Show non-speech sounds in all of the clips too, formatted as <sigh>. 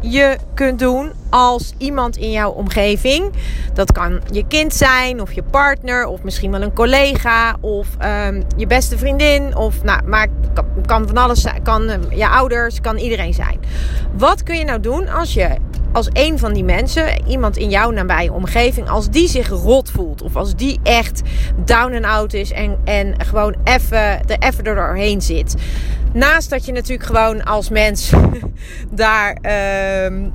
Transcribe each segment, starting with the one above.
je kunt doen als iemand in jouw omgeving, dat kan je kind zijn of je partner of misschien wel een collega of um, je beste vriendin of nou, maar kan, kan van alles zijn, kan uh, je ouders, kan iedereen zijn. Wat kun je nou doen als je als een van die mensen, iemand in jouw nabije omgeving, als die zich rot voelt. Of als die echt down and out is en, en gewoon even er doorheen zit. Naast dat je natuurlijk gewoon als mens <laughs> daar. Uh,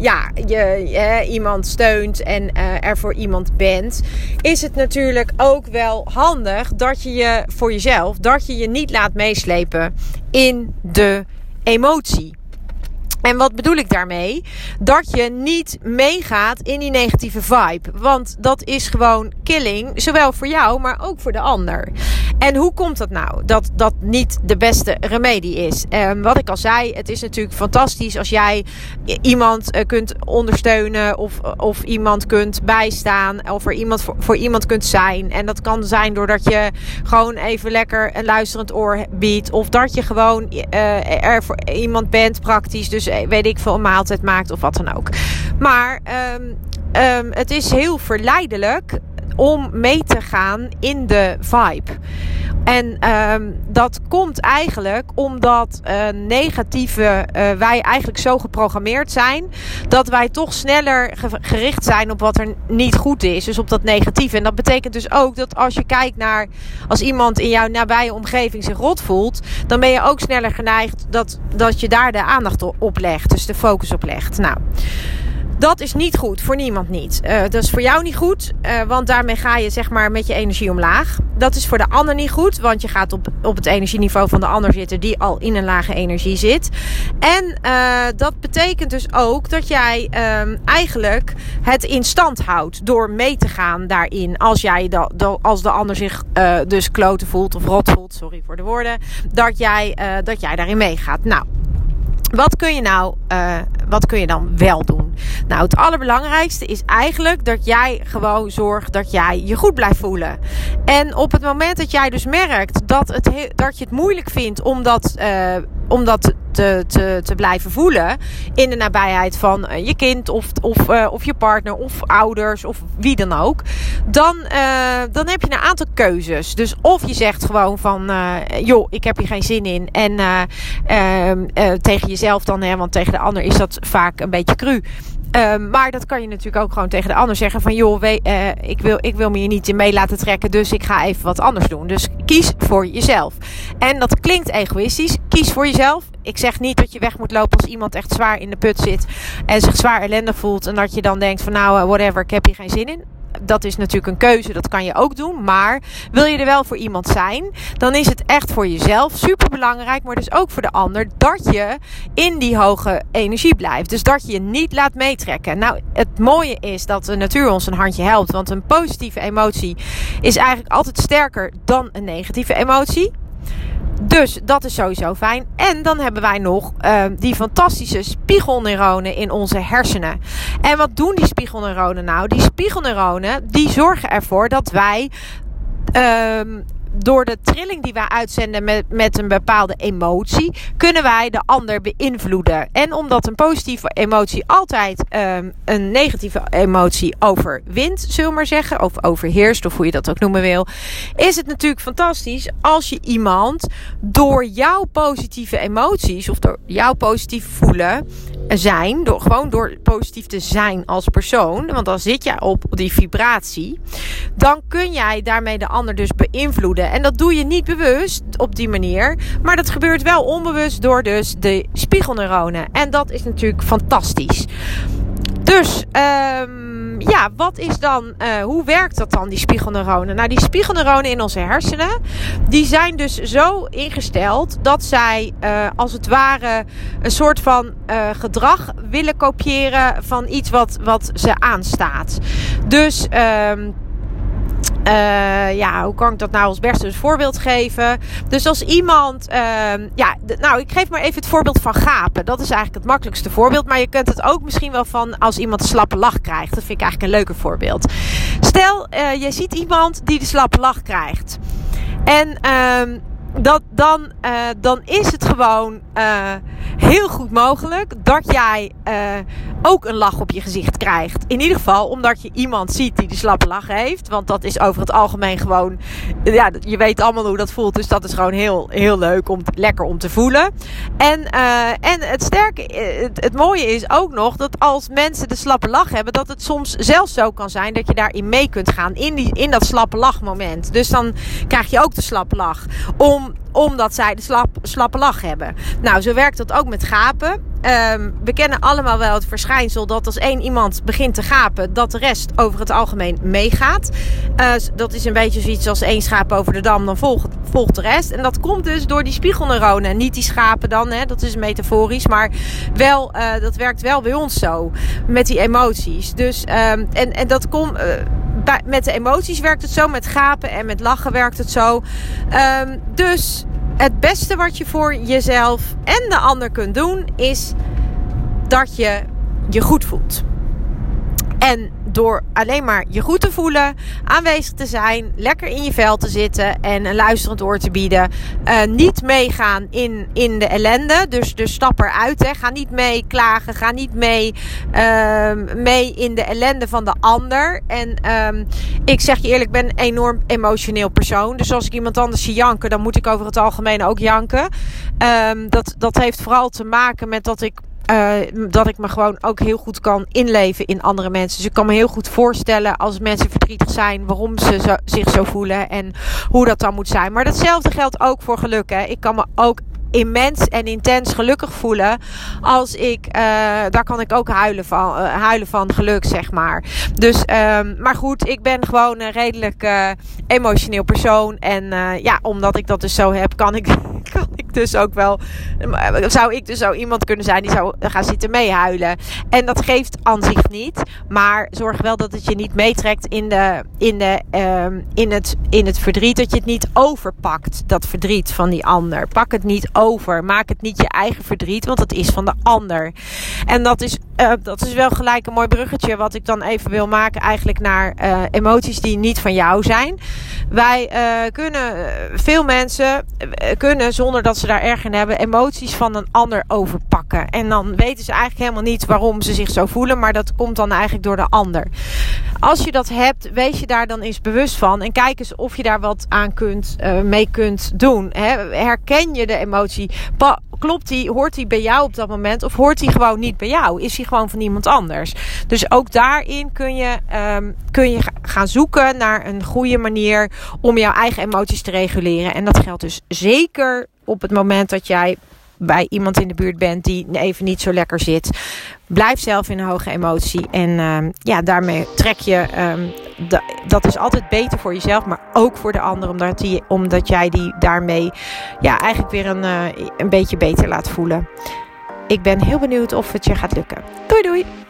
ja, je, iemand steunt en uh, er voor iemand bent, is het natuurlijk ook wel handig dat je je voor jezelf, dat je je niet laat meeslepen in de emotie. En wat bedoel ik daarmee? Dat je niet meegaat in die negatieve vibe. Want dat is gewoon killing, zowel voor jou, maar ook voor de ander. En hoe komt dat nou? Dat dat niet de beste remedie is. Um, wat ik al zei, het is natuurlijk fantastisch als jij iemand uh, kunt ondersteunen of, of iemand kunt bijstaan of er iemand voor, iemand kunt zijn. En dat kan zijn doordat je gewoon even lekker een luisterend oor biedt. Of dat je gewoon uh, er voor iemand bent, praktisch. Dus eh, weet ik veel, een maaltijd maakt of wat dan ook. Maar um, um, het is heel verleidelijk om mee te gaan in de vibe. En um, dat komt eigenlijk omdat uh, negatieve uh, wij eigenlijk zo geprogrammeerd zijn dat wij toch sneller gericht zijn op wat er niet goed is, dus op dat negatieve. En dat betekent dus ook dat als je kijkt naar als iemand in jouw nabije omgeving zich rot voelt, dan ben je ook sneller geneigd dat, dat je daar de aandacht op legt, dus de focus op legt. Nou. Dat is niet goed, voor niemand niet. Uh, dat is voor jou niet goed, uh, want daarmee ga je zeg maar met je energie omlaag. Dat is voor de ander niet goed, want je gaat op, op het energieniveau van de ander zitten die al in een lage energie zit. En uh, dat betekent dus ook dat jij um, eigenlijk het in stand houdt door mee te gaan daarin. Als, jij da, da, als de ander zich dus kloten voelt of rot voelt, sorry voor de woorden, dat jij, dat jij daarin meegaat. Nou, wat kun je nou, wat kun je dan wel doen? Nou, het allerbelangrijkste is eigenlijk dat jij gewoon zorgt dat jij je goed blijft voelen. En op het moment dat jij dus merkt dat, het, dat je het moeilijk vindt om dat, uh, om dat te, te, te blijven voelen in de nabijheid van uh, je kind of, of, uh, of je partner of ouders of wie dan ook, dan, uh, dan heb je een aantal keuzes. Dus of je zegt gewoon van joh, ik heb hier geen zin in en ehm, tegen jezelf dan, hè, want tegen de ander is dat vaak een beetje cru. Um, maar dat kan je natuurlijk ook gewoon tegen de ander zeggen van joh, we, uh, ik, wil, ik wil me hier niet in mee laten trekken, dus ik ga even wat anders doen. Dus kies voor jezelf. En dat klinkt egoïstisch. Kies voor jezelf. Ik zeg niet dat je weg moet lopen als iemand echt zwaar in de put zit en zich zwaar ellendig voelt en dat je dan denkt van nou, whatever, ik heb hier geen zin in dat is natuurlijk een keuze, dat kan je ook doen. Maar wil je er wel voor iemand zijn, dan is het echt voor jezelf super belangrijk, maar dus ook voor de ander, dat je in die hoge energie blijft. Dus dat je je niet laat meetrekken. Nou, het mooie is dat de natuur ons een handje helpt, want een positieve emotie is eigenlijk altijd sterker dan een negatieve emotie. Dus dat is sowieso fijn. En dan hebben wij nog uh, die fantastische spiegelneuronen in onze hersenen. En wat doen die spiegelneuronen nou? Die spiegelneuronen die zorgen ervoor dat wij. Uh, door de trilling die wij uitzenden met, met een bepaalde emotie, kunnen wij de ander beïnvloeden. En omdat een positieve emotie altijd um, een negatieve emotie overwint, zullen we maar zeggen, of overheerst, of hoe je dat ook noemen wil, is het natuurlijk fantastisch als je iemand door jouw positieve emoties of door jouw positief voelen zijn, door, gewoon door positief te zijn als persoon, want dan zit jij op die vibratie, dan kun jij daarmee de ander dus beïnvloeden En dat doe je niet bewust op die manier. Maar dat gebeurt wel onbewust door dus de spiegelneuronen. En dat is natuurlijk fantastisch. Dus um, ja, wat is dan, uh, hoe werkt dat dan, die spiegelneuronen? Nou, die spiegelneuronen in onze hersenen, die zijn dus zo ingesteld dat zij uh, als het ware een soort van uh, gedrag willen kopiëren van iets wat, wat ze aanstaat. Dus um, uh, ja, hoe kan ik dat nou als beste een voorbeeld geven? Dus als iemand, uh, ja, nou, ik geef maar even het voorbeeld van gapen. Dat is eigenlijk het makkelijkste voorbeeld. Maar je kunt het ook misschien wel van als iemand een slappe lach krijgt. Dat vind ik eigenlijk een leuker voorbeeld. Stel, uh, je ziet iemand die de slappe lach krijgt. En uh, dat, dan, uh, dan is het gewoon uh, heel goed mogelijk dat jij uh, ook een lach op je gezicht krijgt. In ieder geval omdat je iemand ziet die de slappe lach heeft. Want dat is over het algemeen gewoon. Ja, je weet allemaal hoe dat voelt. Dus dat is gewoon heel, heel leuk om lekker om te voelen. En, en het sterke, het, mooie is ook nog dat als mensen de slappe lach hebben, dat het soms zelfs zo kan zijn dat je daarin mee kunt gaan. In, die, in dat slappe lachmoment. Dus dan krijg je ook de slappe lach. Om, omdat zij de slap, slappe lach hebben. Nou, zo werkt dat ook met gapen. Um, we kennen allemaal wel het verschijnsel dat als één iemand begint te gapen, dat de rest over het algemeen meegaat. Uh, dat is een beetje zoiets als één schaap over de dam, dan volgt, volgt de rest. En dat komt dus door die spiegelneuronen. Niet die schapen dan, hè, dat is metaforisch, maar wel, uh, dat werkt wel bij ons zo. Met die emoties. Dus, um, en, en dat komt. Uh, met de emoties werkt het zo, met gapen en met lachen werkt het zo. Um, dus het beste wat je voor jezelf en de ander kunt doen is dat je je goed voelt. En door alleen maar je goed te voelen, aanwezig te zijn, lekker in je vel te zitten en een luisterend oor te bieden. Uh, niet meegaan in, in de ellende. Dus, dus stap eruit. Hè. Ga niet mee klagen. Ga niet mee, uh, mee in de ellende van de ander. En um, ik zeg je eerlijk, ik ben een enorm emotioneel persoon. Dus als ik iemand anders zie janken, dan moet ik over het algemeen ook janken. Um, dat, dat heeft vooral te maken met dat ik uh, dat ik me gewoon ook heel goed kan inleven in andere mensen. Dus ik kan me heel goed voorstellen als mensen verdrietig zijn, waarom ze zich zo voelen en hoe dat dan moet zijn. Maar datzelfde geldt ook voor geluk. Hè. Ik kan me ook immens en intens gelukkig voelen. Als ik, uh, daar kan ik ook huilen van, uh, huilen van geluk, zeg maar. Dus, um, maar goed, ik ben gewoon een redelijk emotioneel persoon. En ja, omdat ik dat dus zo heb, kan ik, <laughs> dus ook wel, zou ik dus zo iemand kunnen zijn die zou gaan zitten meehuilen. En dat geeft aan zich niet. Maar zorg wel dat het je niet meetrekt in, de, in, de, um, in, het, in het verdriet. Dat je het niet overpakt, dat verdriet van die ander. Pak het niet over. Maak het niet je eigen verdriet, want het is van de ander. En dat is, uh, dat is wel gelijk een mooi bruggetje wat ik dan even wil maken eigenlijk naar uh, emoties die niet van jou zijn. Wij uh, kunnen, veel mensen kunnen zonder dat ze daar erg in hebben, emoties van een ander overpakken. En dan weten ze eigenlijk helemaal niet waarom ze zich zo voelen, maar dat komt dan eigenlijk door de ander. Als je dat hebt, wees je daar dan eens bewust van en kijk eens of je daar wat aan kunt, mee kunt doen. Hè? Herken je de emoties? Pa klopt die, hoort die bij jou op dat moment of hoort die gewoon niet bij jou? Is die gewoon van iemand anders? Dus ook daarin kun je, um, kun je gaan zoeken naar een goede manier om jouw eigen emoties te reguleren. En dat geldt dus zeker op het moment dat jij bij iemand in de buurt bent die even niet zo lekker zit. Blijf zelf in een hoge emotie. En uh, ja, daarmee trek je. Um, dat is altijd beter voor jezelf, maar ook voor de ander. Omdat, die, omdat jij die daarmee ja, eigenlijk weer een, uh, een beetje beter laat voelen. Ik ben heel benieuwd of het je gaat lukken. Doei doei!